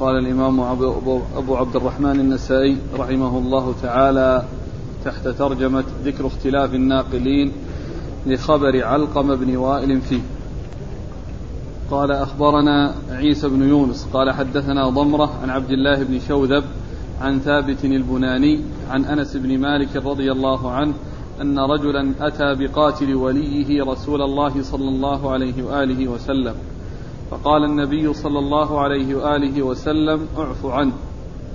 قال الإمام أبو عبد الرحمن النسائي رحمه الله تعالى تحت ترجمة ذكر اختلاف الناقلين لخبر علقم بن وائل فيه. قال أخبرنا عيسى بن يونس قال حدثنا ضمرة عن عبد الله بن شوذب عن ثابت البناني عن أنس بن مالك رضي الله عنه أن رجلا أتى بقاتل وليه رسول الله صلى الله عليه وآله وسلم. فقال النبي صلى الله عليه وآله وسلم اعف عنه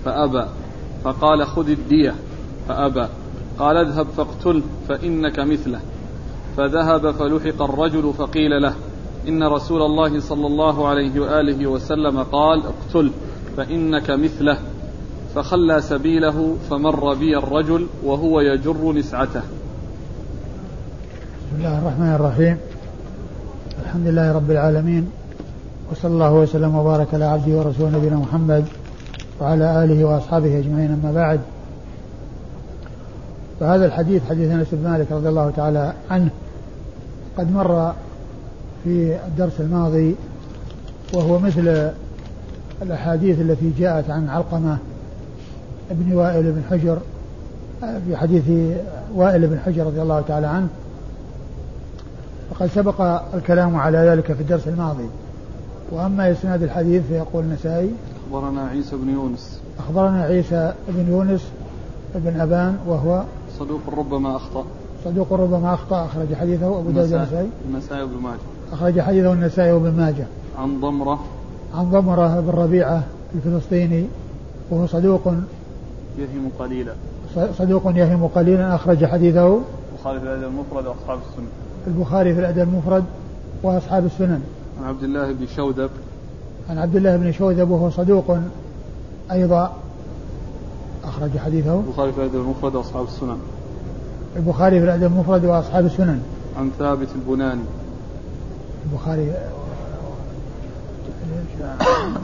فأبى. فقال خذ الدية فأبى. قال اذهب فاقتله فإنك مثله. فذهب فلحق الرجل فقيل له إن رسول الله صلى الله عليه وآله وسلم قال اقتله فإنك مثله. فخلى سبيله فمر بي الرجل وهو يجر نسعته. بسم الله الرحمن الرحيم. الحمد لله رب العالمين. وصلى الله وسلم وبارك على عبده ورسوله نبينا محمد وعلى آله وأصحابه أجمعين أما بعد. فهذا الحديث حديث أنس بن مالك رضي الله تعالى عنه قد مر في الدرس الماضي وهو مثل الأحاديث التي جاءت عن علقمة ابن وائل بن حجر في حديث وائل بن حجر رضي الله تعالى عنه. وقد سبق الكلام على ذلك في الدرس الماضي. وأما إسناد الحديث فيقول النسائي أخبرنا عيسى بن يونس. أخبرنا عيسى بن يونس بن أبان وهو صدوق ربما أخطأ. صدوق ربما أخطأ. أخرج حديثه أبو داود النسائي النسائي وابن ماجه. أخرج حديثه النسائي وابن ماجه. عن ضمرة. عن ضمرة بن ربيعة الفلسطيني وهو صدوق يهم قليلا. صدوق يهم قليلا. أخرج حديثه البخاري في الأدب المفرد وأصحاب السنة. البخاري في الأدب المفرد وأصحاب السنن. عن عبد الله بن شوذب عن عبد الله بن شوذب وهو صدوق أيضا. أخرج حديثه. البخاري في الأدب المفرد وأصحاب السنن. البخاري في الأدب المفرد وأصحاب السنن. عن ثابت البناني. البخاري.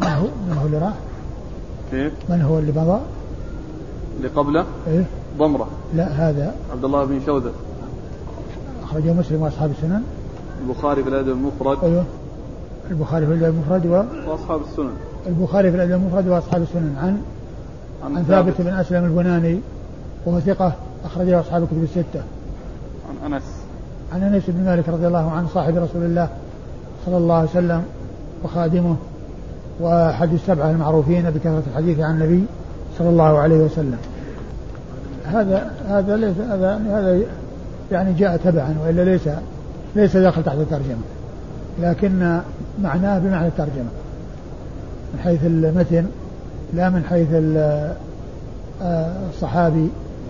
من هو من هو اللي راح؟ كيف؟ من هو اللي مضى؟ اللي قبله؟ إيه. ضمرة. لا هذا. عبد الله بن شوذب أخرجه مسلم وأصحاب السنن. البخاري في الأدب المفرد. أيوه. البخاري في الأدب المفرد و وأصحاب السنن. البخاري في الأدب المفرد وأصحاب السنن. عن عن, عن ثابت. بن أسلم البناني وهو ثقة أخرجه أصحاب الكتب الستة. عن أنس. عن أنس بن مالك رضي الله عنه صاحب رسول الله صلى الله عليه وسلم وخادمه وأحد السبعة المعروفين بكثرة الحديث عن النبي صلى الله عليه وسلم. هذا هذا ليس هذا هذا يعني جاء تبعا وإلا ليس ليس داخل تحت الترجمة. لكن معناه بمعنى الترجمة من حيث المتن لا من حيث آه، الصحابي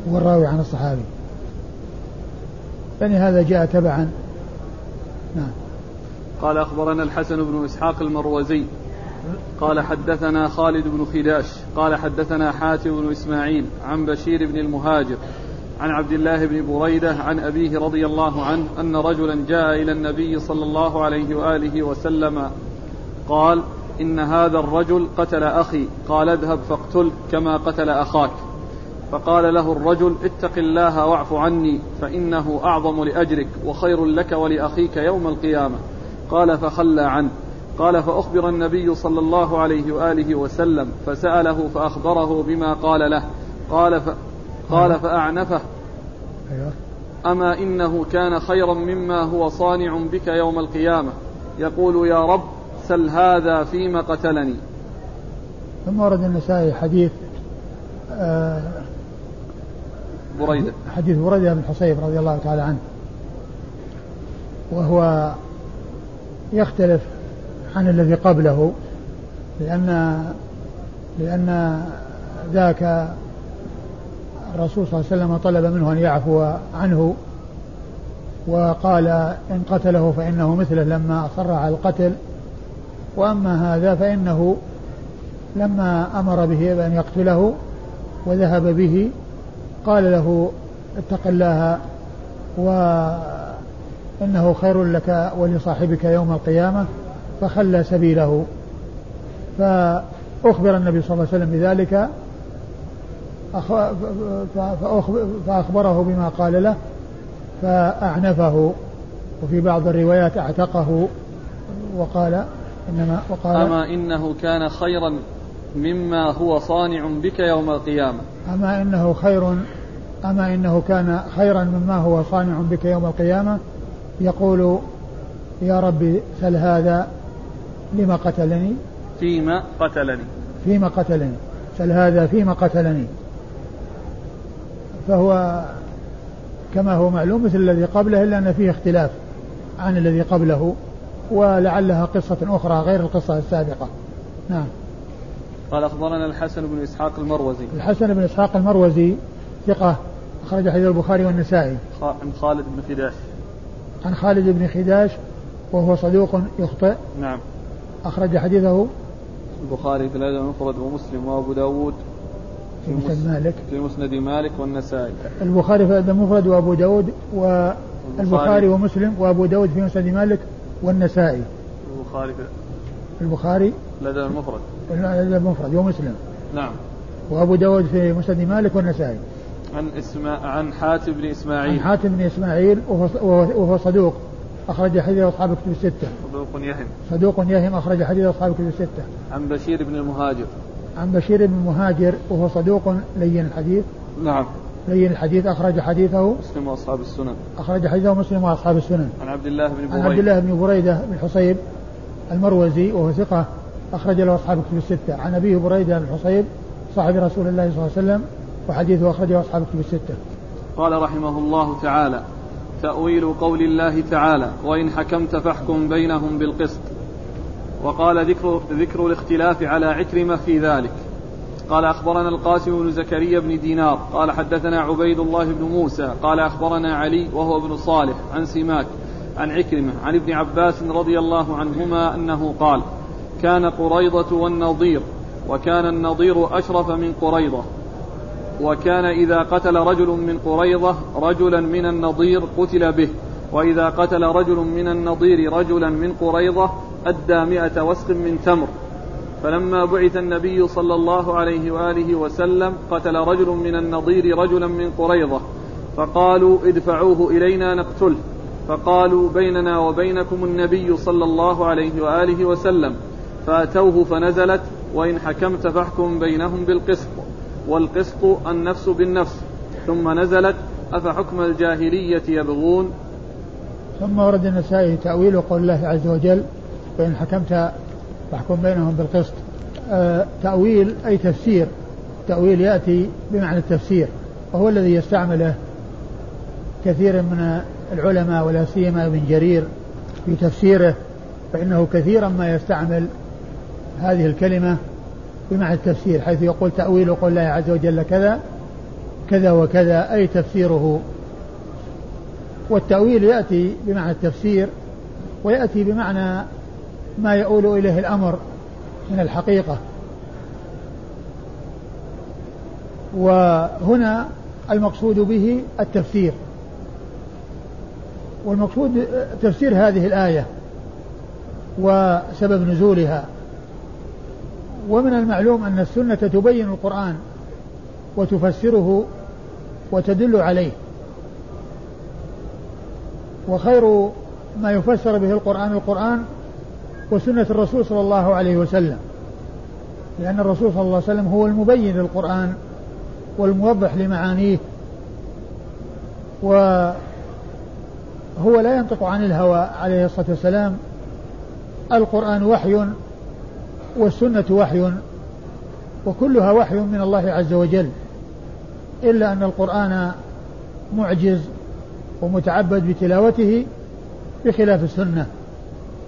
والراوي عن الصحابي. يعني هذا جاء تبعا. نعم. قال أخبرنا الحسن بن إسحاق المروزي. قال حدثنا خالد بن خداش. قال حدثنا حاتم بن إسماعيل عن بشير بن المهاجر. عن عبد الله بن بريدة عن أبيه رضي الله عنه أن رجلا جاء إلى النبي صلى الله عليه وآله وسلم قال إن هذا الرجل قتل أخي. قال اذهب فاقتل كما قتل أخاك. فقال له الرجل اتق الله وأعف عني فإنه أعظم لأجرك وخير لك ولأخيك يوم القيامة. قال فخلى عنه. قال فأخبر النبي صلى الله عليه وآله وسلم. فسأله فأخبره بما قال له. قال ف... قال فأعنفه. أيوة. أما إنه كان خيرا مما هو صانع بك يوم القيامة. يقول يا رب سل هذا فيما قتلني. ثم ورد النسائي حديث آه بريدة. حديث بريدة بن حصيب رضي الله تعالى عنه. وهو يختلف عن الذي قبله لأن لأن ذاك الرسول صلى الله عليه وسلم طلب منه أن يعفو عنه وقال إن قتله فإنه مثله لما أصر على القتل. وأما هذا فإنه لما أمر به بأن يقتله وذهب به قال له اتق الله وإنه خير لك ولصاحبك يوم القيامة فخلى سبيله. فأخبر النبي صلى الله عليه وسلم بذلك فأخبره بما قال له فأعنفه. وفي بعض الروايات أعتقه وقال إنما وقال أما إنه كان خيرا مما هو صانع بك يوم القيامة. أما إنه خير أما إنه كان خيرا مما هو صانع بك يوم القيامة يقول يا ربي سل هذا لما قتلني؟ فيما قتلني. فيما قتلني. سل هذا فيما قتلني؟ فهو كما هو معلوم مثل الذي قبله إلا أن فيه اختلاف عن الذي قبله ولعلها قصة أخرى غير القصة السابقة. نعم. قال أخبرنا الحسن بن إسحاق المروزي. الحسن بن إسحاق المروزي ثقة أخرج حديث البخاري والنسائي. عن خالد بن خداش. عن خالد بن خداش وهو صدوق يخطئ. نعم. أخرج حديثه. البخاري في الأدب المفرد ومسلم وأبو داود. في مسند مالك. في مسند مالك والنسائي. البخاري في الأدب المفرد وأبو داود والبخاري ومسلم وأبو داود في مسند مالك والنسائي. البخاري في البخاري الأدب المفرد. الأدب المفرد ومسلم. نعم. وأبو داود في مسند مالك والنسائي. عن اسماء عن حاتم بن إسماعيل. عن حاتم بن إسماعيل وهو, وهو صدوق. أخرج حديث أصحاب الكتب الستة. صدوق يهم. صدوق يهم أخرج حديث أصحاب الكتب الستة. عن بشير بن المهاجر. عن بشير بن المهاجر وهو صدوق لين الحديث. نعم. لين الحديث أخرج حديثه. مسلم وأصحاب السنن. أخرج حديثه مسلم وأصحاب السنن. عن عبد الله بن بريده عن عبد الله بن بريدة بن حصيب المروزي وهو ثقة أخرج له أصحاب الكتب الستة. عن أبيه بريدة بن حصيب صاحب رسول الله صلى الله عليه وسلم وحديثه أخرجه أصحاب الكتب الستة. قال رحمه الله تعالى تأويل قول الله تعالى وإن حكمت فاحكم بينهم بالقسط. وقال ذكر ذكر الاختلاف على عكرمة في ذلك. قال أخبرنا القاسم بن زكريا بن دينار قال حدثنا عبيد الله بن موسى قال أخبرنا علي وهو ابن صالح عن سماك عن عكرمة عن ابن عباس رضي الله عنهما أنه قال كان قريضة والنظير وكان النظير أشرف من قريضة وكان إذا قتل رجل من قريظة رجلا من النضير قتل به وإذا قتل رجل من النضير رجلا من قريظة أدى مئة وسق من تمر. فلما بعث النبي صلى الله عليه وآله وسلم قتل رجل من النضير رجلا من قريظة. فقالوا ادفعوه إلينا نقتله. فقالوا بيننا وبينكم النبي صلى الله عليه وآله وسلم. فأتوه فنزلت وإن حكمت فاحكم بينهم بالقسط. والقسط النفس بالنفس. ثم نزلت أفحكم الجاهلية يبغون؟ ثم ورد النسائي تأويل قول الله عز وجل فإن حكمت فاحكم بينهم بالقسط. آه تأويل أي تفسير. تأويل يأتي بمعنى التفسير وهو الذي يستعمله كثير من العلماء ولا سيما ابن جرير في تفسيره فإنه كثيرا ما يستعمل هذه الكلمة بمعنى التفسير حيث يقول تأويل قول الله عز وجل كذا كذا وكذا أي تفسيره. والتأويل يأتي بمعنى التفسير ويأتي بمعنى ما يؤول إليه الأمر من الحقيقة. وهنا المقصود به التفسير. والمقصود تفسير هذه الآية وسبب نزولها. ومن المعلوم أن السنة تبين القرآن وتفسره وتدل عليه. وخير ما يفسر به القرآن القرآن وسنة الرسول صلى الله عليه وسلم. لأن الرسول صلى الله عليه وسلم هو المبين للقرآن والموضح لمعانيه وهو لا ينطق عن الهوى عليه الصلاة والسلام. القرآن وحي والسنة وحي وكلها وحي من الله عز وجل إلا أن القرآن معجز ومتعبد بتلاوته بخلاف السنة.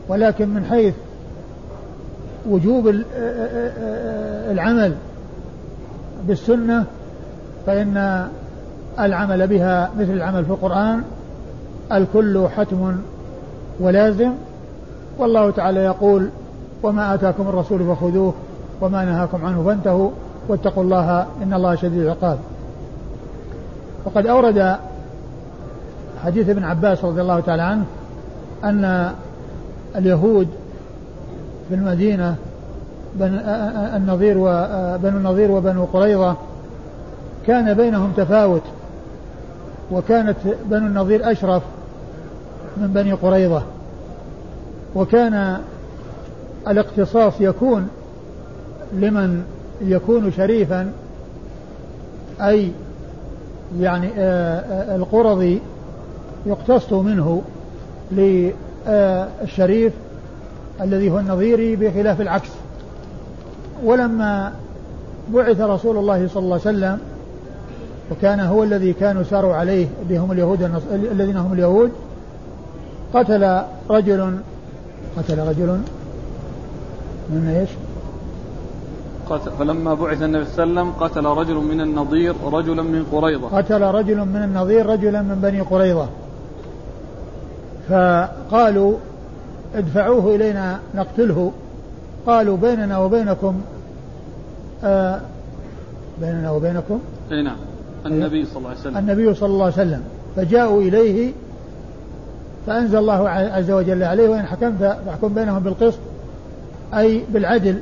ولكن من حيث وجوب العمل بالسنة فإن العمل بها مثل العمل في القرآن الكل حتم ولازم والله تعالى يقول وما آتاكم الرسول فخذوه وما نهاكم عنه فانتهوا واتقوا الله إن الله شديد العقاب. وقد أورد حديث ابن عباس رضي الله تعالى عنه أن اليهود في المدينة بن النظير وبنو النظير وبنو قريظة كان بينهم تفاوت وكانت بنو النظير أشرف من بني قريظة وكان الاقتصاص يكون لمن يكون شريفا أي يعني القرظي يقتص منه للشريف الذي هو النظيري بخلاف العكس. ولما بعث رسول الله صلى الله عليه وسلم وكان هو الذي كانوا ساروا عليه اللي هم اليهود الذين هم اليهود قتل رجل قتل رجل من إيش؟ قتل فلما بعث النبي صلى الله عليه وسلم قتل رجل من النضير رجلا من قريظة. قتل رجل من النضير رجلا من بني قريظة. فقالوا ادفعوه إلينا نقتله. قالوا بيننا وبينكم آه بيننا وبينكم؟ أي نعم. النبي صلى الله عليه وسلم. النبي صلى الله عليه وسلم. فجاءوا إليه فأنزل الله عز وجل عليه وإن حكمت فاحكم بينهم بالقسط أي بالعدل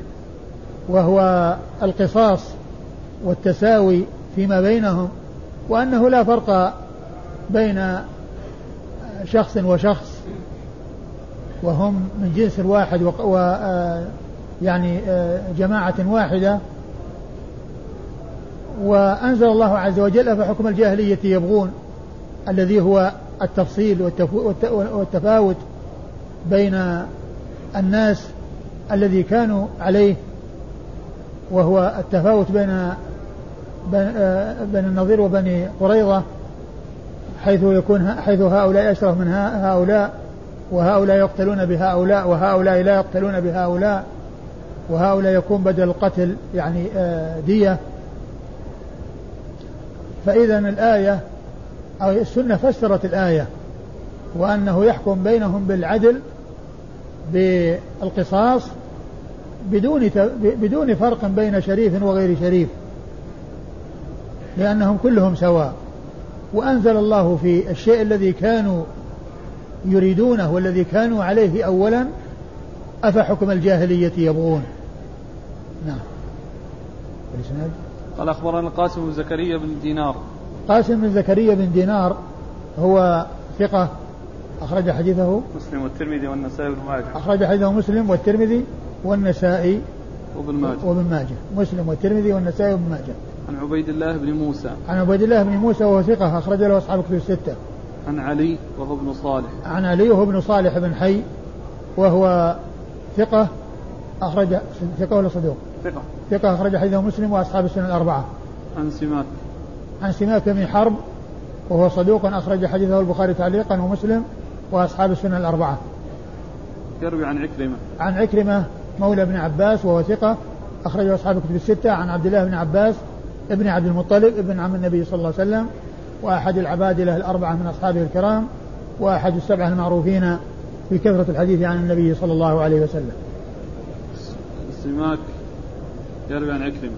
وهو القصاص والتساوي فيما بينهم وأنه لا فرق بين شخص وشخص وهم من جنس واحد و آه، يعني آه، جماعة واحدة. وأنزل الله عز وجل فحكم الجاهلية يبغون الذي هو التفصيل والتفاوت بين الناس الذي كانوا عليه وهو التفاوت بين آه، بين النظير وبني قريظة. حيث يكون حيث هؤلاء أشرف من هؤلاء وهؤلاء يقتلون بهؤلاء وهؤلاء لا يقتلون بهؤلاء وهؤلاء يكون بدل القتل يعني آه، دية. فإذا الآية أو السنة فسرت الآية وأنه يحكم بينهم بالعدل بالقصاص بدون بدون فرق بين شريف وغير شريف لأنهم كلهم سواء. وأنزل الله في الشيء الذي كانوا يريدونه والذي كانوا عليه أولا أفحكم الجاهلية يبغون؟ نعم. قال أخبرنا القاسم بن زكريا بن دينار. قاسم بن زكريا بن دينار هو ثقة أخرج حديثه؟ مسلم والترمذي والنسائي وابن ماجه. أخرج حديثه مسلم والترمذي والنسائي وابن ماجه. وابن ماجه. مسلم والترمذي والنسائي وابن ماجه. عن عبيد الله بن موسى. عن عبيد الله بن موسى وهو ثقة أخرج له أصحاب كتب الستة. عن علي وهو ابن صالح. عن علي وهو ابن صالح بن حي وهو ثقة أخرج ثقة ولا صدوق؟ ثقة. ثقة أخرج حديثه مسلم وأصحاب السنة الأربعة. عن سماك. عن سماك بن حرب وهو صدوق أخرج حديثه البخاري تعليقا ومسلم وأصحاب السنة الأربعة. يروي عن عكرمة. عن عكرمة مولى ابن عباس وهو ثقة أخرجه أصحاب الكتب الستة. عن عبد الله بن عباس ابن عبد المطلب ابن عم النبي صلى الله عليه وسلم وأحد العبادلة الأربعة من أصحابه الكرام وأحد السبعة المعروفين في كثرة الحديث عن النبي صلى الله عليه وسلم. السماك يروي عن عكرمة.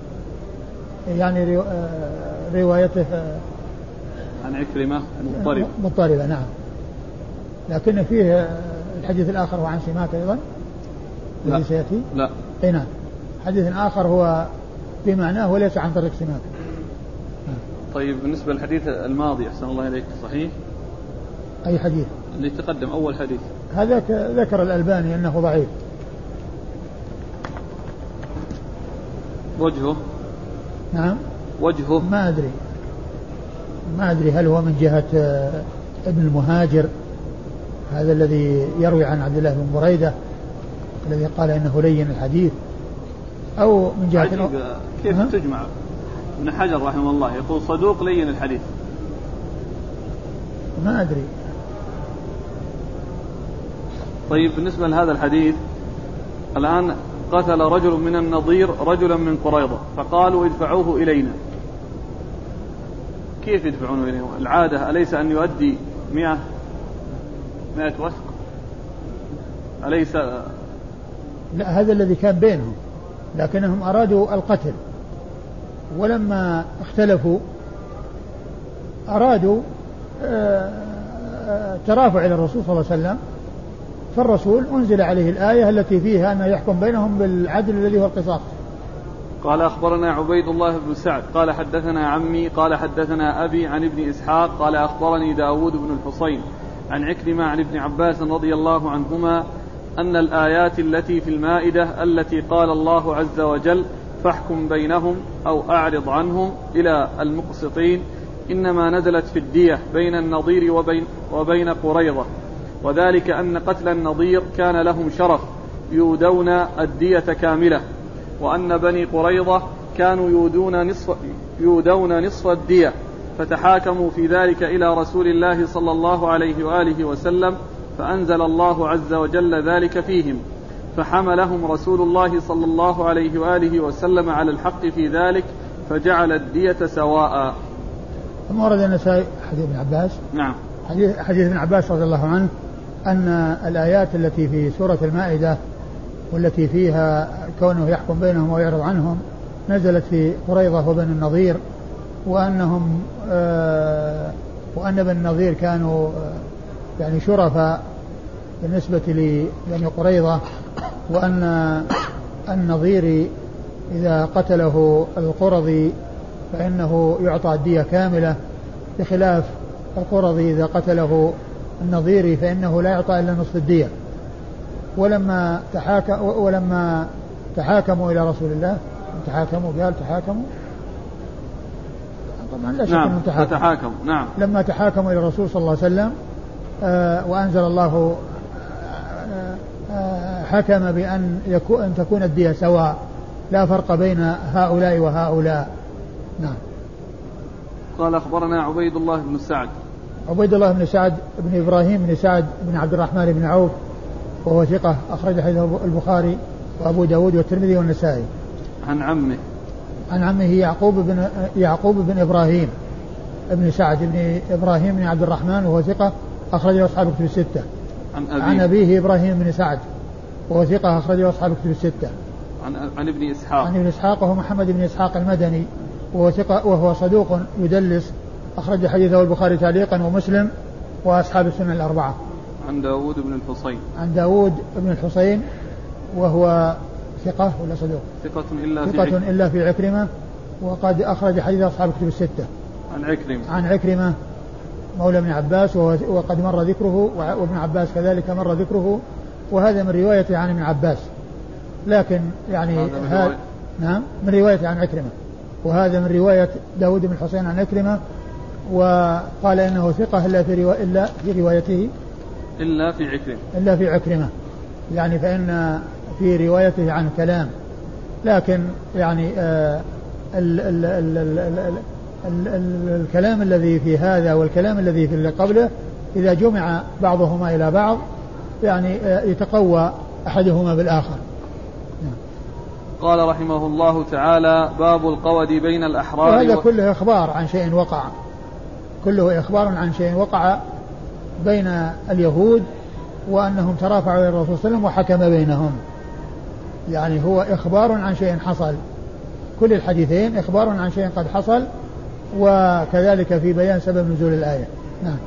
يعني آه، روايته آه، عن عكرمة مضطربة مضطربة نعم. لكن فيه آه، الحديث الآخر هو عن سماك أيضا؟ الذي سيأتي؟ لا. أي نعم. حديث آخر هو بمعناه وليس عن طريق سماك طيب بالنسبة للحديث الماضي أحسن الله إليك صحيح؟ أي حديث؟ اللي تقدم أول حديث. هذا ذكر الألباني أنه ضعيف. وجهه؟ نعم. وجهه؟ ما أدري. ما أدري هل هو من جهة آه، ابن المهاجر هذا الذي يروي عن عبد الله بن بريدة الذي قال إنه لين الحديث. أو من جهة عجيب كيف ها؟ تجمع؟ ابن حجر رحمه الله يقول صدوق لين الحديث. ما أدري. طيب بالنسبة لهذا الحديث الآن قتل رجل من النضير رجلا من قريضة فقالوا ادفعوه إلينا. كيف يدفعونه إلينا؟ العادة أليس أن يؤدي مئة؟ مئة وثق؟ أليس؟ لا هذا الذي كان بينهم. لكنهم أرادوا القتل. ولما اختلفوا أرادوا آه، آه، ترافع إلى الرسول صلى الله عليه وسلم. فالرسول أنزل عليه الآية التي فيها أنه يحكم بينهم بالعدل الذي هو القصاص. قال أخبرنا عبيد الله بن سعد. قال حدثنا عمي. قال حدثنا أبي عن ابن إسحاق. قال أخبرني داود بن الحصين عن عكرمة عن ابن عباس رضي الله عنهما أن الآيات التي في المائدة التي قال الله عز وجل فاحكم بينهم أو أعرض عنهم إلى المقسطين إنما نزلت في الدية بين النضير وبين, وبين قريضة وذلك أن قتل النضير كان لهم شرف يودون الدية كاملة. وأن بني قريضة كانوا يودون نصف, يودون نصف الدية. فتحاكموا في ذلك إلى رسول الله صلى الله عليه وآله وسلم فأنزل الله عز وجل ذلك فيهم فحملهم رسول الله صلى الله عليه وآله وسلم على الحق في ذلك فجعل الدية سواء. ثم ورد النسائي حديث ابن عباس. نعم. حديث, حديث ابن عباس رضي الله عنه أن الآيات التي في سورة المائدة والتي فيها كونه يحكم بينهم ويعرض عنهم نزلت في قريضة وبن النظير وأنهم آه وأن بن النظير كانوا آه يعني شرفاء بالنسبة لبني قريظة وأن النظير إذا قتله القرظي فإنه يعطى الدية كاملة. بخلاف القرظي إذا قتله النظيري فإنه لا يعطى إلا نصف الدية. ولما تحاكم ولما تحاكموا إلى رسول الله تحاكموا قال تحاكموا؟ طبعا لا شك نعم تحاكموا. نعم. لما تحاكموا إلى الرسول صلى الله عليه وسلم وأنزل الله آه آه حكم بأن يكون أن تكون الدية سواء. لا فرق بين هؤلاء وهؤلاء. نعم. قال أخبرنا عبيد الله بن سعد. عبيد الله بن سعد بن إبراهيم بن سعد بن عبد الرحمن بن عوف وهو ثقة أخرج حديث البخاري وأبو داود والترمذي والنسائي. عن عمه. عن عمه يعقوب بن يعقوب بن إبراهيم بن سعد بن إبراهيم بن عبد الرحمن وهو ثقة أخرجه أصحاب الكتب الستة. عن أبيه. عن أبيه إبراهيم بن سعد وهو ثقة أخرجه أصحاب الكتب الستة. عن عن ابن إسحاق. عن ابن إسحاق وهو محمد بن إسحاق المدني وهو ثقة وهو صدوق يدلس أخرج حديثه البخاري تعليقا ومسلم وأصحاب السنن الأربعة. عن داود بن الحصين. عن داود بن الحصين وهو ثقة ولا صدوق؟ ثقة إلا في ثقة عكرمة إلا في عكرمة وقد أخرج حديث أصحاب الكتب الستة. عن عكرمة. عن عكرمة مولى ابن عباس وقد مر ذكره وابن عباس كذلك مر ذكره وهذا من روايته عن ابن عباس. لكن يعني هذا نعم من روايته عن عكرمة. وهذا من رواية داود بن الحسين عن عكرمة وقال إنه ثقة إلا في, روا... إلا في روايته. إلا في عكرمة. إلا في عكرمة. يعني فإن في روايته عن كلام. لكن يعني آه ال ال ال ال ال الكلام الذي في هذا والكلام الذي في اللي قبله إذا جمع بعضهما إلى بعض يعني آه يتقوى أحدهما بالآخر. قال رحمه الله تعالى باب القود بين الأحرار وهذا و- كله إخبار عن شيء وقع. كله إخبار عن شيء وقع بين اليهود وأنهم ترافعوا إلى الرسول صلى الله عليه وسلم وحكم بينهم. يعني هو إخبار عن شيء حصل. كل الحديثين إخبار عن شيء قد حصل. وكذلك في بيان سبب نزول الآية. نعم.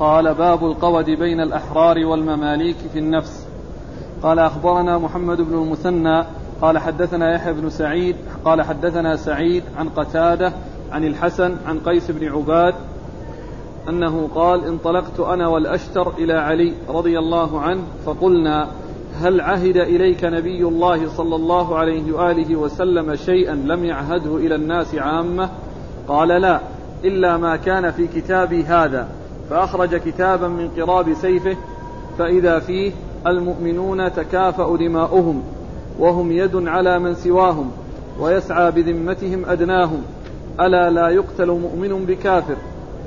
قال باب القود بين الأحرار والمماليك في النفس. قال أخبرنا محمد بن المثنى قال حدثنا يحيى بن سعيد قال حدثنا سعيد عن قتادة عن الحسن عن قيس بن عباد أنه قال انطلقت أنا والأشتر إلى علي رضي الله عنه فقلنا هل عهد إليك نبي الله صلى الله عليه وآله وسلم شيئا لم يعهده إلى الناس عامة؟ قال لا إلا ما كان في كتابي هذا فأخرج كتابا من قراب سيفه فإذا فيه المؤمنون تكافأ دماؤهم وهم يد على من سواهم ويسعى بذمتهم أدناهم ألا لا يقتل مؤمن بكافر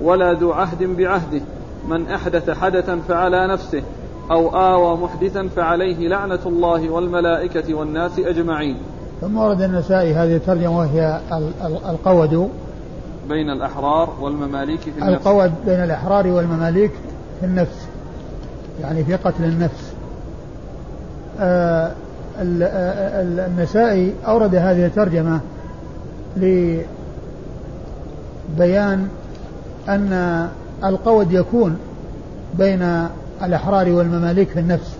ولا ذو عهد بعهده من أحدث حدثا فعلى نفسه أو آوى محدثا فعليه لعنة الله والملائكة والناس أجمعين. ثم ورد النسائي هذه الترجمة وهي ال- ال- القود بين الأحرار والمماليك في النفس. القود بين الأحرار والمماليك في النفس يعني في قتل النفس. آه آه، ال- النسائي أورد هذه الترجمة لبيان أن القود يكون بين الأحرار والمماليك في النفس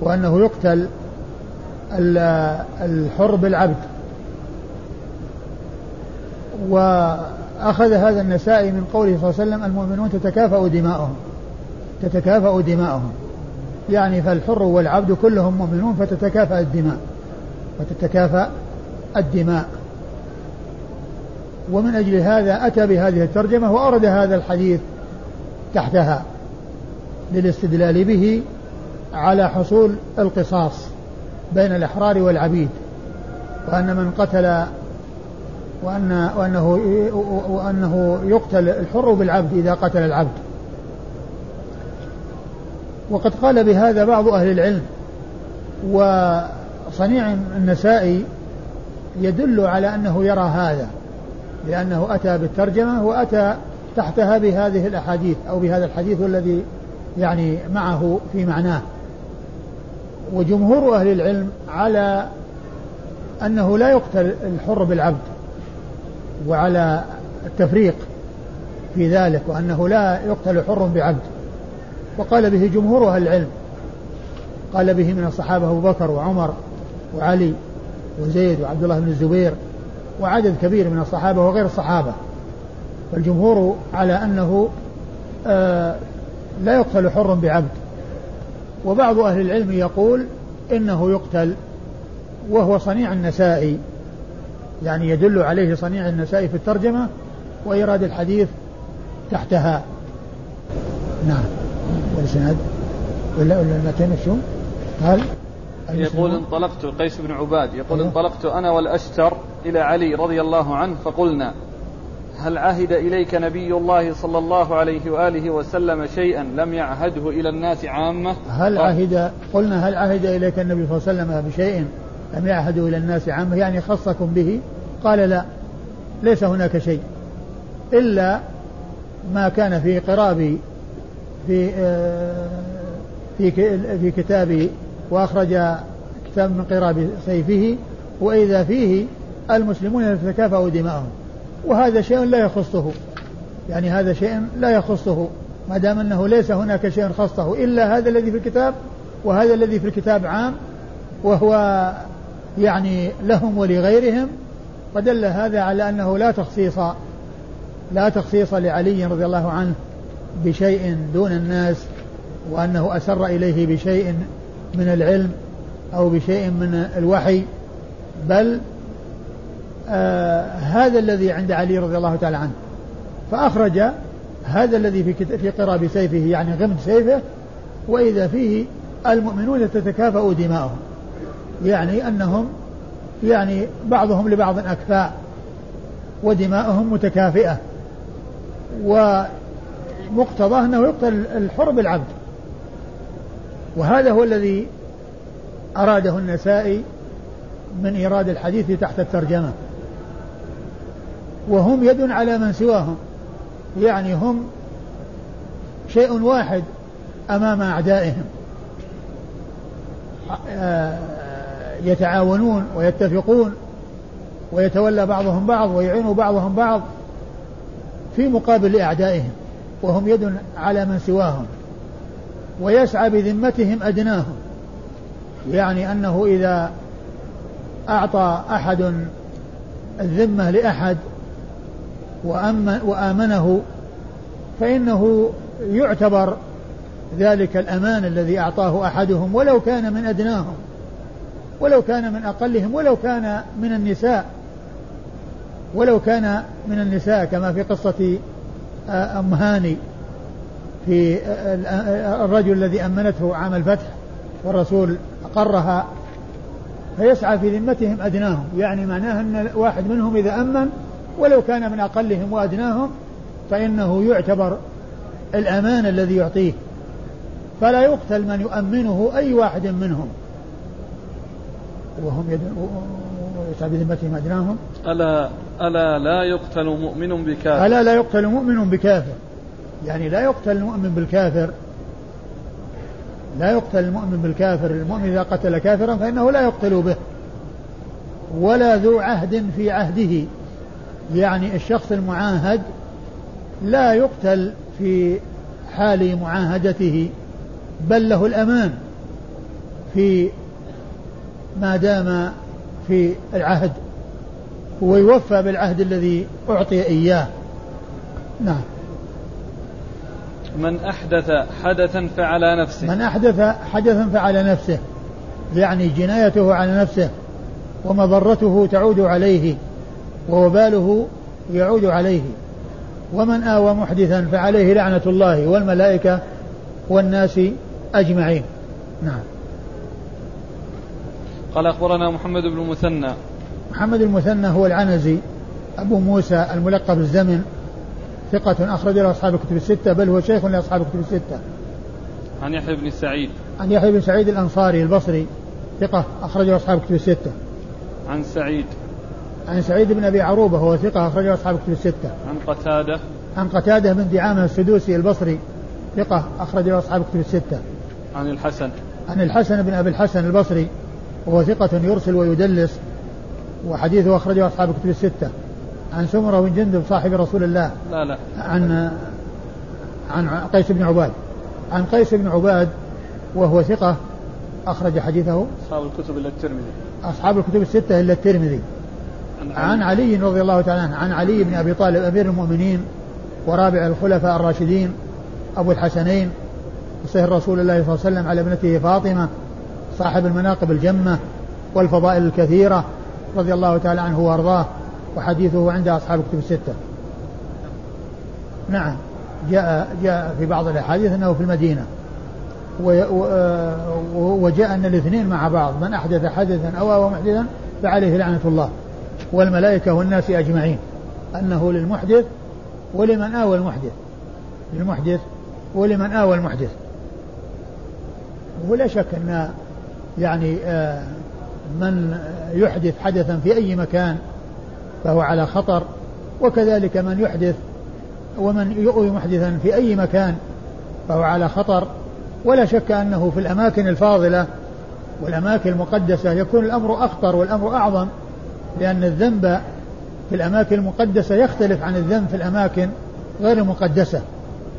وأنه يقتل ال- الحر بالعبد. وأخذ هذا النسائي من قوله صلى الله عليه وسلم المؤمنون تتكافأ دماؤهم تتكافأ دماؤهم. يعني فالحر والعبد كلهم مؤمنون فتتكافأ الدماء فتتكافأ الدماء. ومن أجل هذا أتى بهذه الترجمة وأورد هذا الحديث تحتها للاستدلال به على حصول القصاص بين الأحرار والعبيد وأن من قتل وأن وأنه وأنه يقتل الحر بالعبد إذا قتل العبد. وقد قال بهذا بعض أهل العلم وصنيع النسائي يدل على أنه يرى هذا لأنه أتى بالترجمة وأتى تحتها بهذه الأحاديث أو بهذا الحديث الذي يعني معه في معناه. وجمهور أهل العلم على أنه لا يقتل الحر بالعبد. وعلى التفريق في ذلك وأنه لا يقتل حر بعبد. وقال به جمهور أهل العلم قال به من الصحابة أبو بكر وعمر وعلي وزيد وعبد الله بن الزبير وعدد كبير من الصحابة وغير الصحابة. والجمهور على أنه آه لا يقتل حر بعبد. وبعض أهل العلم يقول إنه يقتل وهو صنيع النسائي. يعني يدل عليه صنيع النسائي في الترجمة وإيراد الحديث تحتها. نعم. والإسناد. ولا ولا المتن شو؟ قال يقول انطلقت قيس بن عباد يقول أيوه؟ انطلقت أنا والأشتر إلى علي رضي الله عنه فقلنا هل عهد إليك نبي الله صلى الله عليه وآله وسلم شيئا لم يعهده إلى الناس عامة؟ هل عهد قلنا هل عهد إليك النبي صلى الله عليه وسلم بشيء؟ لم يعهده إلى الناس عامة يعني خصكم به؟ قال لا ليس هناك شيء. إلا ما كان في قرابي في آه، في في كتابي وأخرج كتاب من قراب سيفه وإذا فيه المسلمون يتكافأ دماءهم. وهذا شيء لا يخصه. يعني هذا شيء لا يخصه ما دام أنه ليس هناك شيء خصه. إلا هذا الذي في الكتاب وهذا الذي في الكتاب عام وهو يعني لهم ولغيرهم ودل هذا على أنه لا تخصيص لا تخصيص لعلي رضي الله عنه بشيء دون الناس وأنه أسر إليه بشيء من العلم أو بشيء من الوحي بل آه هذا الذي عند علي رضي الله تعالى عنه. فأخرج هذا الذي في في قراب سيفه يعني غمد سيفه وإذا فيه المؤمنون تتكافأ دماؤهم. يعني أنهم يعني بعضهم لبعض أكفاء ودماؤهم متكافئة ومقتضاه أنه يقتل الحر بالعبد وهذا هو الذي أراده النسائي من إيراد الحديث تحت الترجمة وهم يد على من سواهم يعني هم شيء واحد أمام أعدائهم. آه، يتعاونون ويتفقون ويتولى بعضهم بعض ويعين بعضهم بعض في مقابل أعدائهم وهم يد على من سواهم ويسعى بذمتهم أدناهم. يعني أنه إذا أعطى أحد الذمة لأحد وأمن وآمنه فإنه يعتبر ذلك الأمان الذي أعطاه أحدهم ولو كان من أدناهم. ولو كان من أقلهم ولو كان من النساء ولو كان من النساء كما في قصة آه، أم هاني في آه، آه، الرجل الذي أمنته عام الفتح والرسول أقرها فيسعى في ذمتهم أدناهم. يعني معناه أن واحد منهم إذا أمن ولو كان من أقلهم وأدناهم فإنه يعتبر الأمان الذي يعطيه. فلا يقتل من يؤمنه أي واحد منهم. وهم يد... ويسعى بذمتهم أدناهم ألا ألا لا يقتل مؤمن بكافر؟ ألا لا يقتل مؤمن بكافر. يعني لا يقتل المؤمن بالكافر. لا يقتل المؤمن بالكافر. المؤمن إذا قتل كافرا فإنه لا يقتل به. ولا ذو عهد في عهده. يعني الشخص المعاهد لا يقتل في حال معاهدته بل له الأمان في ما دام في العهد ويوفى بالعهد الذي أعطي إياه. نعم. من أحدث حدثا فعلى نفسه. من أحدث حدثا فعلى نفسه يعني جنايته على نفسه ومضرته تعود عليه ووباله يعود عليه. ومن آوى محدثا فعليه لعنة الله والملائكة والناس أجمعين. نعم. قال أخبرنا محمد بن المثنى محمد المثنى هو العنزي. أبو موسى الملقب الزمن. ثقة أخرج له أصحاب الكتب الستة بل هو شيخ لأصحاب الكتب الستة. عن يحيى بن سعيد. عن يحيى بن سعيد الأنصاري البصري. ثقة أخرجه أصحاب الكتب الستة. عن سعيد. عن سعيد بن أبي عروبة هو ثقة أخرجه أصحاب الكتب الستة. عن قتادة. عن قتادة بن دعامة السدوسي البصري. ثقة أخرجه أصحاب الكتب الستة. عن الحسن. عن الحسن بن أبي الحسن البصري. وهو ثقة يرسل ويدلس وحديثه أخرجه أصحاب الكتب الستة. عن سمرة بن جندب صاحب رسول الله. لا لا. عن عن قيس بن عباد. عن قيس بن عباد وهو ثقة أخرج حديثه. أصحاب الكتب إلا الترمذي. أصحاب الكتب الستة إلا الترمذي. عن علي. رضي الله تعالى عنه. عن علي بن أبي طالب أمير المؤمنين ورابع الخلفاء الراشدين أبو الحسنين وصهر رسول الله صلى الله عليه وسلم على ابنته فاطمة صاحب المناقب الجمة والفضائل الكثيرة رضي الله تعالى عنه وأرضاه وحديثه عند أصحاب الكتب الستة. نعم جاء جاء في بعض الأحاديث أنه في المدينة. وجاء أن الاثنين مع بعض من أحدث حدثا أو أو محدثا فعليه لعنة الله. والملائكة والناس أجمعين أنه للمحدث ولمن آوى المحدث. للمحدث ولمن آوى المحدث. ولا شك أن يعني آه، من يحدث حدثا في أي مكان فهو على خطر وكذلك من يحدث ومن يؤوي محدثا في أي مكان فهو على خطر. ولا شك أنه في الأماكن الفاضلة والأماكن المقدسة يكون الأمر أخطر والأمر أعظم لأن الذنب في الأماكن المقدسة يختلف عن الذنب في الأماكن غير المقدسة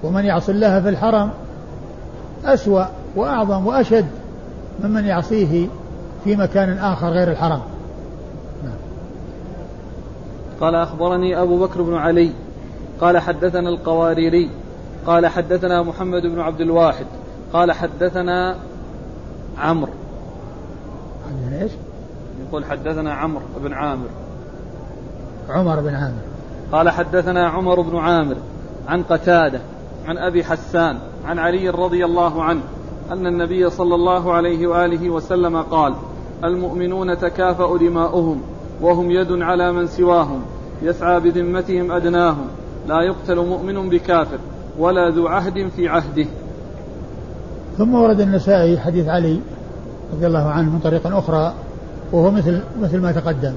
ومن يعصي الله في الحرم أسوأ وأعظم وأشد. ممن يعصيه في مكان آخر غير الحرم نعم. قال أخبرني أبو بكر بن علي قال حدثنا القواريري قال حدثنا محمد بن عبد الواحد قال حدثنا عمرو عندنا إيش؟ يقول حدثنا عمرو بن عامر عمر بن عامر قال حدثنا عمر بن عامر عن قتادة عن أبي حسان عن علي رضي الله عنه أن النبي صلى الله عليه وآله وسلم قال المؤمنون تكافأ دماؤهم وهم يد على من سواهم يسعى بذمتهم أدناهم لا يقتل مؤمن بكافر ولا ذو عهد في عهده. ثم ورد النسائي حديث علي رضي الله عنه من طريق أخرى وهو مثل مثل ما تقدم.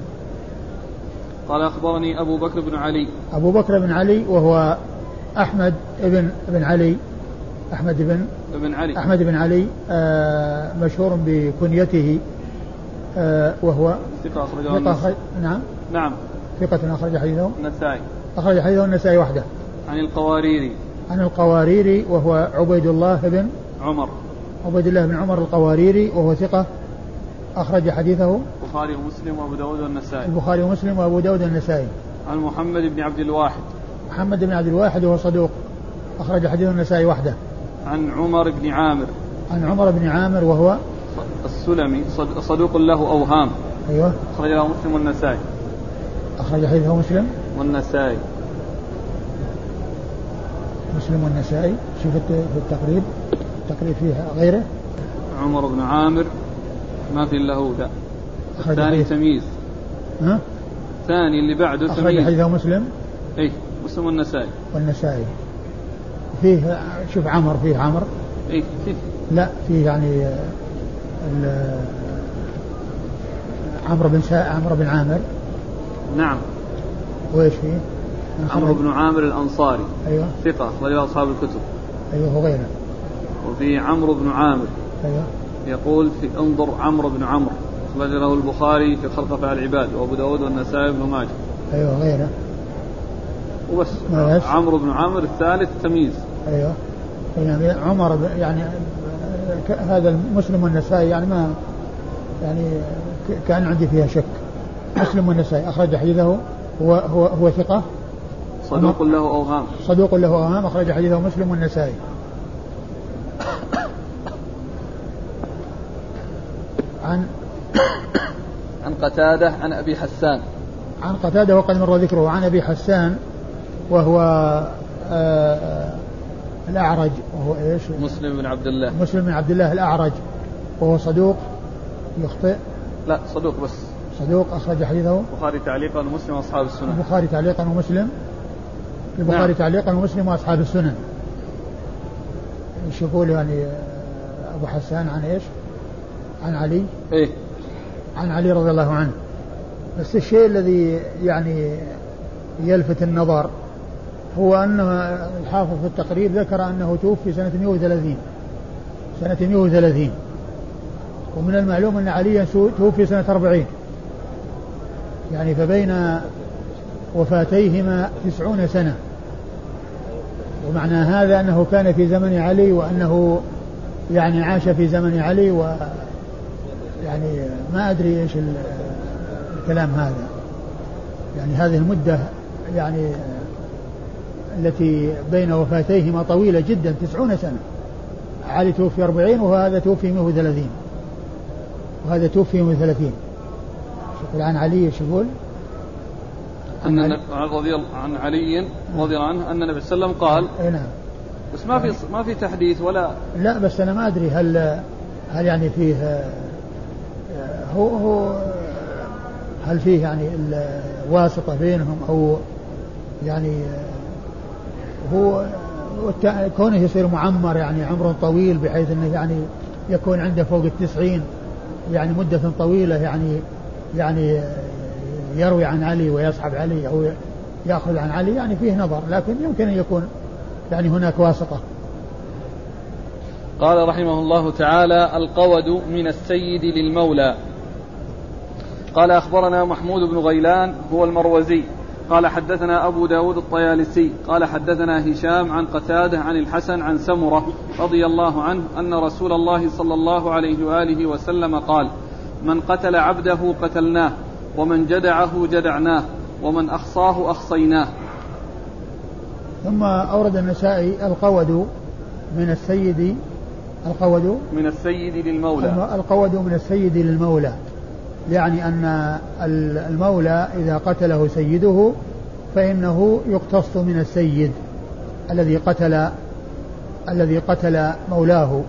قال أخبرني أبو بكر بن علي. أبو بكر بن علي وهو أحمد بن بن علي أحمد بن بن علي. أحمد بن علي آه مشهور بكنيته آه وهو ثقة أخرجه ثقة نعم. نعم. ثقة أخرج حديثه. النسائي. أخرج حديثه النسائي وحده. عن القواريري. عن القواريري وهو عبيد الله بن عمر. عبيد الله بن عمر القواريري وهو ثقة أخرج حديثه. البخاري ومسلم وأبو داود والنسائي. البخاري ومسلم وأبو داود والنسائي. عن محمد بن عبد الواحد. محمد بن عبد الواحد وهو صدوق. أخرج حديث النسائي وحده. عن عمر بن عامر. عن عمر بن عامر وهو السلمي صدوق له أوهام. أيوه. أخرج له مسلم والنسائي. أخرج حديثه مسلم؟ والنسائي. مسلم والنسائي. شوف في التقريب. التقريب فيه غيره. عمر بن عامر ما في إلا هو لا. الثاني تمييز. ها؟ الثاني اللي بعده تمييز. أخرج حديثه مسلم. اي مسلم والنسائي. والنسائي. فيه شوف عمر فيه عمر. فيه لا فيه يعني عمرو بن سا... عمرو بن عامر. نعم. وإيش فيه؟ عمرو بن عامر الأنصاري. أيوه. ثقة أخرج أصحاب الكتب. أيوه وغيره. وفي عمرو بن عامر. أيوه. يقول في انظر عمرو بن عمرو. أخرج له البخاري في خلق أفعال العباد وأبو داود والنسائي بن ماجه. أيوه غيره وبس. عمرو بن عامر الثالث تمييز. أيوه. يعني عمر يعني هذا المسلم والنسائي يعني ما يعني كان عندي فيها شك. مسلم والنسائي. أخرج حديثه. هو هو هو ثقة. صدوق له اوهام صدوق له اوهام أخرج حديثه مسلم والنسائي. عن عن قتادة عن أبي حسان. عن قتادة وقد مر ذكره. عن أبي حسان وهو آه الأعرج وهو إيش؟ مسلم بن عبد الله. مسلم بن عبد الله الأعرج وهو صدوق يخطئ. لا صدوق بس. صدوق أخرج حديثه. البخاري تعليقا ومسلم وأصحاب السنن البخاري تعليقا ومسلم. البخاري نعم. تعليقا ومسلم وأصحاب السنن إيش يقول يعني أبو حسان عن إيش؟ عن علي. إيه. عن علي رضي الله عنه. بس الشيء الذي يعني يلفت النظر هو أن الحافظ في التقريب ذكر أنه توفي سنة 130 سنة 130 ومن المعلوم أن عليا توفي سنة 40 يعني فبين وفاتيهما تسعون سنة. ومعنى هذا أنه كان في زمن علي وأنه يعني عاش في زمن علي و يعني ما أدري إيش الكلام هذا. يعني هذه المدة يعني التي بين وفاتيهما طويلة جدا تسعون سنة. علي توفي أربعين وهذا توفي 130 وهذا توفي 130 يقول عن علي إيش يقول؟ أن رضي عن علي رضي الله عنه أن النبي صلى الله عليه وسلم قال اي نعم. بس ما في ما في تحديث ولا لا بس أنا ما أدري هل هل يعني فيه هو هو هل فيه يعني واسطة بينهم أو يعني هو كونه يصير معمر يعني عمر طويل بحيث إنه يعني يكون عنده فوق التسعين يعني مدة طويلة يعني يعني يروي عن علي ويصحب علي أو يأخذ عن علي يعني فيه نظر لكن يمكن أن يكون يعني هناك واسطة. قال رحمه الله تعالى القود من السيد للمولى. قال أخبرنا محمود بن غيلان هو المروزي. قال حدثنا أبو داود الطيالسي قال حدثنا هشام عن قتادة عن الحسن عن سمرة رضي الله عنه أن رسول الله صلى الله عليه وآله وسلم قال من قتل عبده قتلناه ومن جدعه جدعناه ومن أخصاه أخصيناه. ثم أورد النسائي القود من السيد القود من السيد للمولى. القود من السيد للمولى. يعني أن المولى إذا قتله سيده فإنه يقتص من السيد الذي قتل الذي قتل مولاه.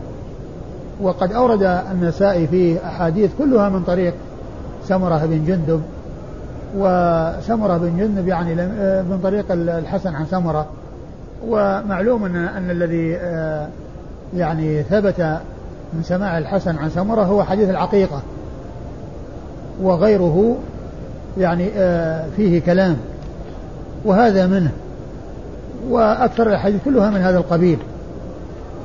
وقد أورد النسائي فيه أحاديث كلها من طريق سمرة بن جندب وسمرة بن جندب يعني من طريق الحسن عن سمرة. ومعلوم أن, أن الذي آه، يعني ثبت من سماع الحسن عن سمرة هو حديث العقيقة. وغيره يعني آه، فيه كلام. وهذا منه. وأكثر الأحاديث كلها من هذا القبيل.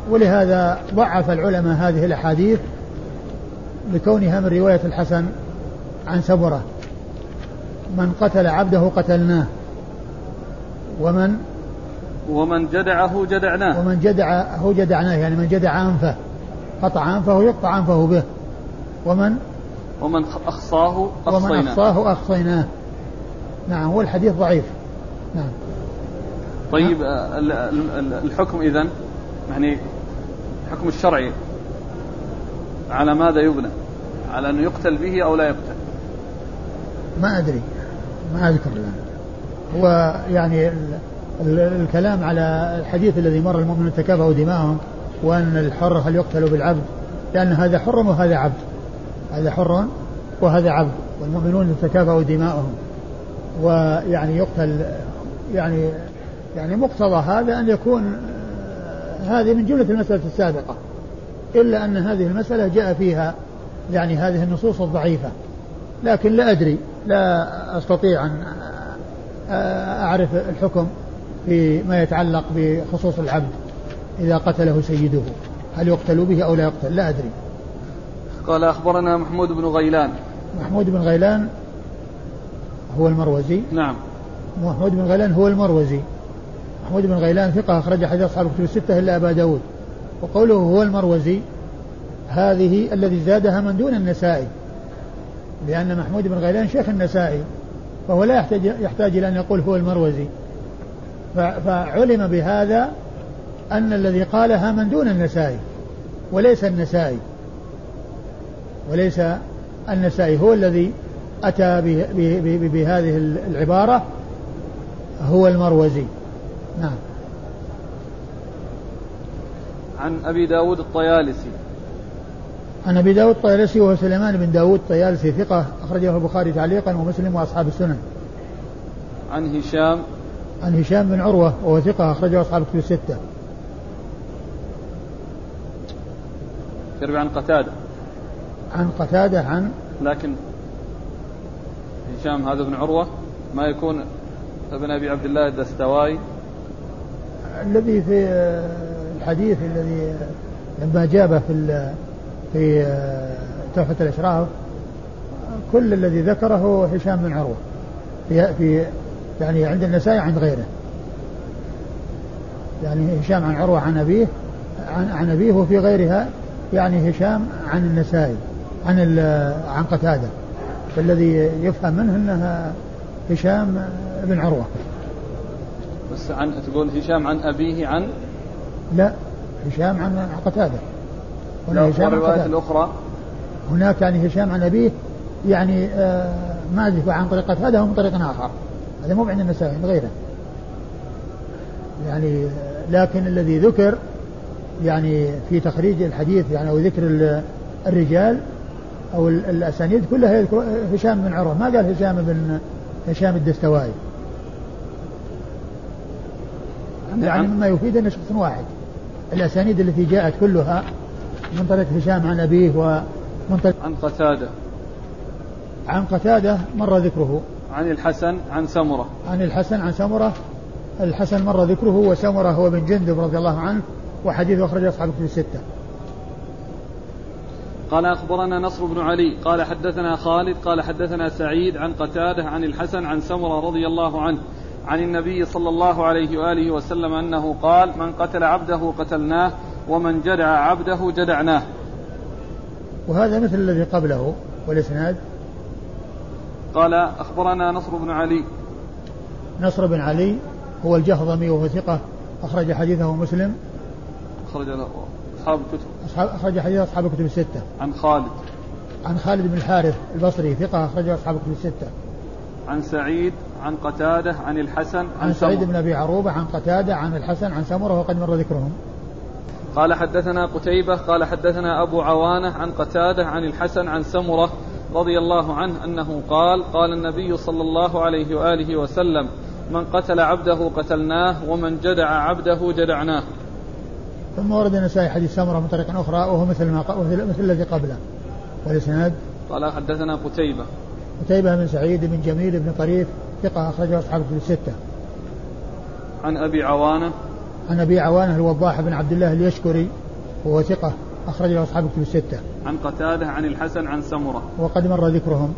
ولهذا ضعف العلماء هذه الأحاديث لكونها من رواية الحسن عن سبرة. من قتل عبده قتلناه. ومن ومن جدعه جدعناه. ومن جدعه جدعناه يعني من جدع أنفه قطع أنفه يقطع أنفه به. ومن ومن أخصاه أخصيناه. ومن أخصاه أخصيناه. نعم هو الحديث ضعيف. نعم. طيب آه، الحكم إذن يعني الحكم الشرعي على ماذا يبنى؟ على أنه يقتل به أو لا يقتل؟ ما أدري. ما أذكر الآن. هو يعني الكلام على الحديث الذي مر المؤمنون تكافأوا دماءهم وأن الحر هل يقتل بالعبد؟ لأن هذا حر وهذا عبد. هذا حر وهذا عبد والمؤمنون تتكافأ دماؤهم. ويعني يقتل يعني يعني مقتضى هذا أن يكون هذه من جملة المسألة السابقة. إلا أن هذه المسألة جاء فيها يعني هذه النصوص الضعيفة. لكن لا أدري لا أستطيع أن أعرف الحكم فيما يتعلق بخصوص العبد إذا قتله سيده. هل يقتل به أو لا يقتل؟ لا أدري. قال أخبرنا محمود بن غيلان. محمود بن غيلان هو المروزي. نعم. محمود بن غيلان هو المروزي. محمود بن غيلان ثقة أخرج حديث أصحاب الكتب الستة إلا أبا داود. وقوله هو المروزي هذه الذي زادها من دون النسائي. لأن محمود بن غيلان شيخ النسائي فهو لا يحتاج يحتاج إلى أن يقول هو المروزي. فعلم بهذا أن الذي قالها من دون النسائي وليس النسائي. وليس النسائي هو الذي أتى بهذه العبارة هو المروزي. نعم. عن أبي داود الطيالسي. عن أبي داود الطيالسي وهو سليمان بن داود الطيالسي ثقة أخرجه البخاري تعليقا ومسلم وأصحاب السنن. عن هشام. عن هشام بن عروة وهو ثقة أخرجه أصحاب الكتب الستة. يروي عن قتادة. عن قتادة عن لكن هشام هذا بن عروة ما يكون ابن أبي عبد الله الدستوائي. الذي في الحديث الذي لما جابه في في تحفة الأشراف كل الذي ذكره هشام بن عروة. في في يعني عند النسائي عند غيره. يعني هشام عن عروة عن أبيه عن, عن أبيه وفي غيرها يعني هشام عن النسائي عن عن قتادة. فالذي يفهم منه أنها هشام بن عروة. بس عن تقول هشام عن أبيه عن؟ لا هشام عن قتادة. هنا هشام الرواية الأخرى؟ هناك يعني هشام عن أبيه يعني آه ما أدري عن طريق قتادة ومن طريق آخر. هذا مو عند النسائي عند غيره. يعني لكن الذي ذكر يعني في تخريج الحديث يعني أو ذكر الرجال أو الأسانيد كلها يذكر هشام بن عروة. ما قال هشام بن هشام الدستوائي. يعني مما يفيد انه شخص واحد. الأسانيد التي جاءت كلها من طريق هشام عن أبيه ومن طريق عن قتادة. عن قتادة مر ذكره. عن الحسن عن سمرة. عن الحسن عن سمرة. الحسن مر ذكره وسمرة هو بن جندب رضي الله عنه وحديث أخرجه أصحاب الكتب الستة. قال أخبرنا نصر بن علي قال حدثنا خالد قال حدثنا سعيد عن قتادة عن الحسن عن سمرة رضي الله عنه عن النبي صلى الله عليه وآله وسلم أنه قال من قتل عبده قتلناه ومن جدع عبده جدعناه. وهذا مثل الذي قبله والإسناد؟ قال أخبرنا نصر بن علي. نصر بن علي هو الجهضمي وهو ثقة أخرج حديثه مسلم. أخرج أصحاب الكتب. أصحاب أخرج حديث أصحاب الكتب الستة. عن خالد. عن خالد بن الحارث البصري ثقة أخرج أصحاب الكتب الستة. عن سعيد عن قتادة عن الحسن عن, عن سعيد بن أبي عروبة عن قتادة عن الحسن عن سمرة وقد مر ذكرهم. قال حدثنا قتيبة قال حدثنا أبو عوانة عن قتادة عن الحسن عن سمرة رضي الله عنه أنه قال قال النبي صلى الله عليه وآله وسلم من قتل عبده قتلناه ومن جدع عبده جدعناه. ثم ورد النسائي حديث سمرة من طريق أخرى وهو مثل ما مثل, مثل الذي قبله والإسناد قال حدثنا قتيبة قتيبة بن سعيد بن جميل بن طريف ثقة أخرجه أصحاب في الستة. عن أبي عوانة عن أبي عوانة الوضاح بن عبد الله اليشكري وهو ثقة أخرجه أصحاب في الستة. عن قتادة عن الحسن عن سمرة. وقد مر ذكرهم.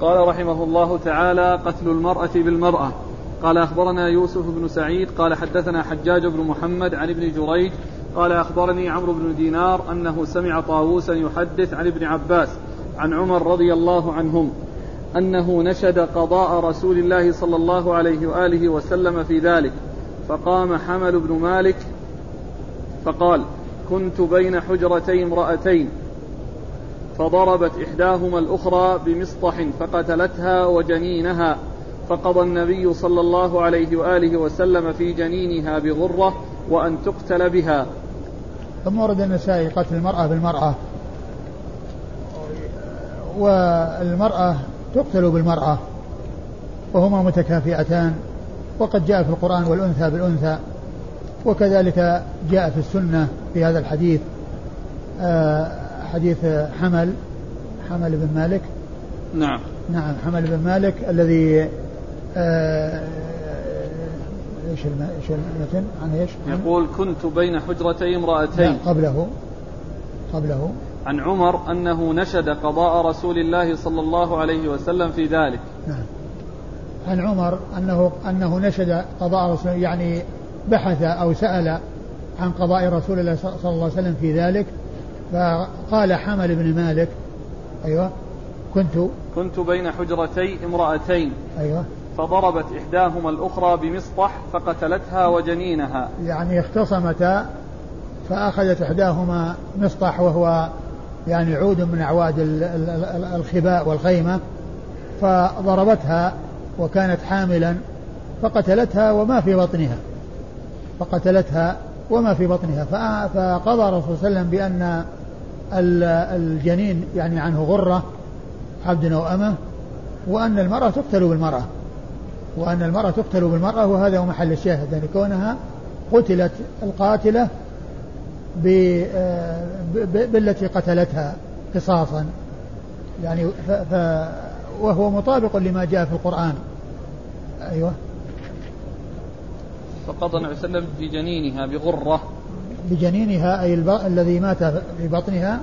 قال رحمه الله تعالى قتل المرأة بالمرأة قال أخبرنا يوسف بن سعيد قال حدثنا حجاج بن محمد عن ابن جريج قال أخبرني عمرو بن دينار أنه سمع طاووسا يحدث عن ابن عباس عن عمر رضي الله عنهم أنه نشد قضاء رسول الله صلى الله عليه وآله وسلم في ذلك فقام حمل بن مالك فقال كنت بين حجرتي امرأتين فضربت إحداهما الأخرى بمسطح فقتلتها وجنينها فقضى النبي صلى الله عليه وآله وسلم في جنينها بغرة وأن تقتل بها. ثم ورد النسائي قتل المرأة بالمرأة. والمرأة تقتل بالمرأة. وهما متكافئتان. وقد جاء في القرآن والأنثى بالأنثى. وكذلك جاء في السنة في هذا الحديث. آه، حديث حمل. حمل بن مالك. نعم. نعم حمل بن مالك الذي إيش إيش المتن عن إيش؟ يقول كنت بين حجرتي امرأتين قبله قبله عن عمر أنه نشد قضاء رسول الله صلى الله عليه وسلم في ذلك. نعم. عن عمر أنه أنه نشد قضاء رسول يعني بحث أو سأل عن قضاء رسول الله صلى الله عليه وسلم في ذلك فقال حمل بن مالك أيوه كنت كنت بين حجرتي امرأتين أيوه فضربت إحداهما الأخرى بمسطح فقتلتها وجنينها. يعني اختصمتا فأخذت إحداهما مسطح وهو يعني عود من أعواد الخباء والخيمة فضربتها وكانت حاملا فقتلتها وما في بطنها. فقتلتها وما في بطنها. فقضى الرسول صلى الله عليه وسلم بأن الجنين يعني عنه غرة عبد أو أمة وأن المرأة تقتل بالمرأة. وأن المرأة تقتل بالمرأة وهذا هو محل الشاهد يعني كونها قتلت القاتلة بالتي قتلتها قصاصا. يعني ف ف وهو مطابق لما جاء في القرآن. أيوه. فقضى النبي صلى الله عليه وسلم بجنينها بغرة. بجنينها أي الب... الذي مات في بطنها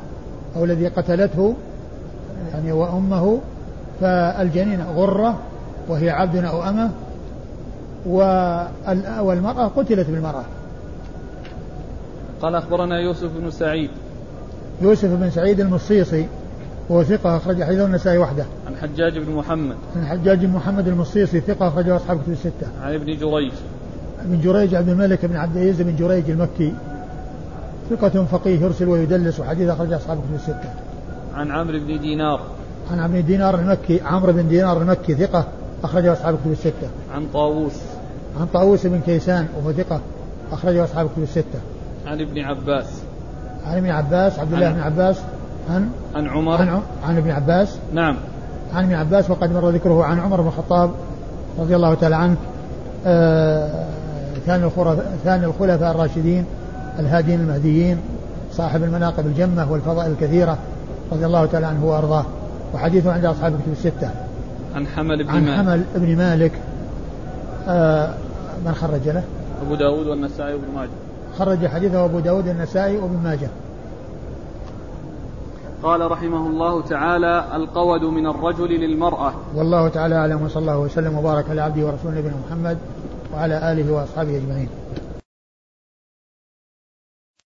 أو الذي قتلته يعني وأمه فالجنين غرة. وهي عبد أو أمة والمرأة قتلت بالمرأة قال أخبرنا يوسف بن سعيد يوسف بن سعيد المصيصي وهو ثقة أخرج حديثه النسائي وحده. عن حجاج بن محمد. عن حجاج بن محمد المصيصي ثقة أخرجه أصحاب كتب الستة. عن ابن جريج. ابن جريج عبد الملك بن عبد العزيز بن جريج المكي ثقة فقيه يرسل ويدلس وحديث أخرج أصحاب كتب الستة. عن عمرو بن دينار. عن عمرو بن دينار المكي عمرو بن دينار المكي ثقة أخرجه أصحاب كتب الستة. عن طاووس. عن طاووس بن كيسان وهو ثقة أخرجه أصحاب كتب الستة. عن ابن عباس. عن ابن عباس عبد الله بن عباس عن عن عمر عن, عن ابن عباس نعم عن ابن عباس وقد مر ذكره عن عمر بن الخطاب رضي الله تعالى عنه آه كان ثاني الخلفاء الراشدين الهادين المهديين صاحب المناقب الجمة والفضائل الكثيرة رضي الله تعالى عنه وأرضاه وحديثه عند أصحاب الكتب الستة عن حمل بن عن مالك. حمل بن مالك آه من خرج له؟ أبو داود والنسائي وابن ماجه. خرج حديثه أبو داود النسائي وابن ماجه. قال رحمه الله تعالى القود من الرجل للمرأة. والله تعالى أعلم وصلى الله وسلم وبارك على عبده ورسوله نبينا محمد وعلى آله وأصحابه أجمعين.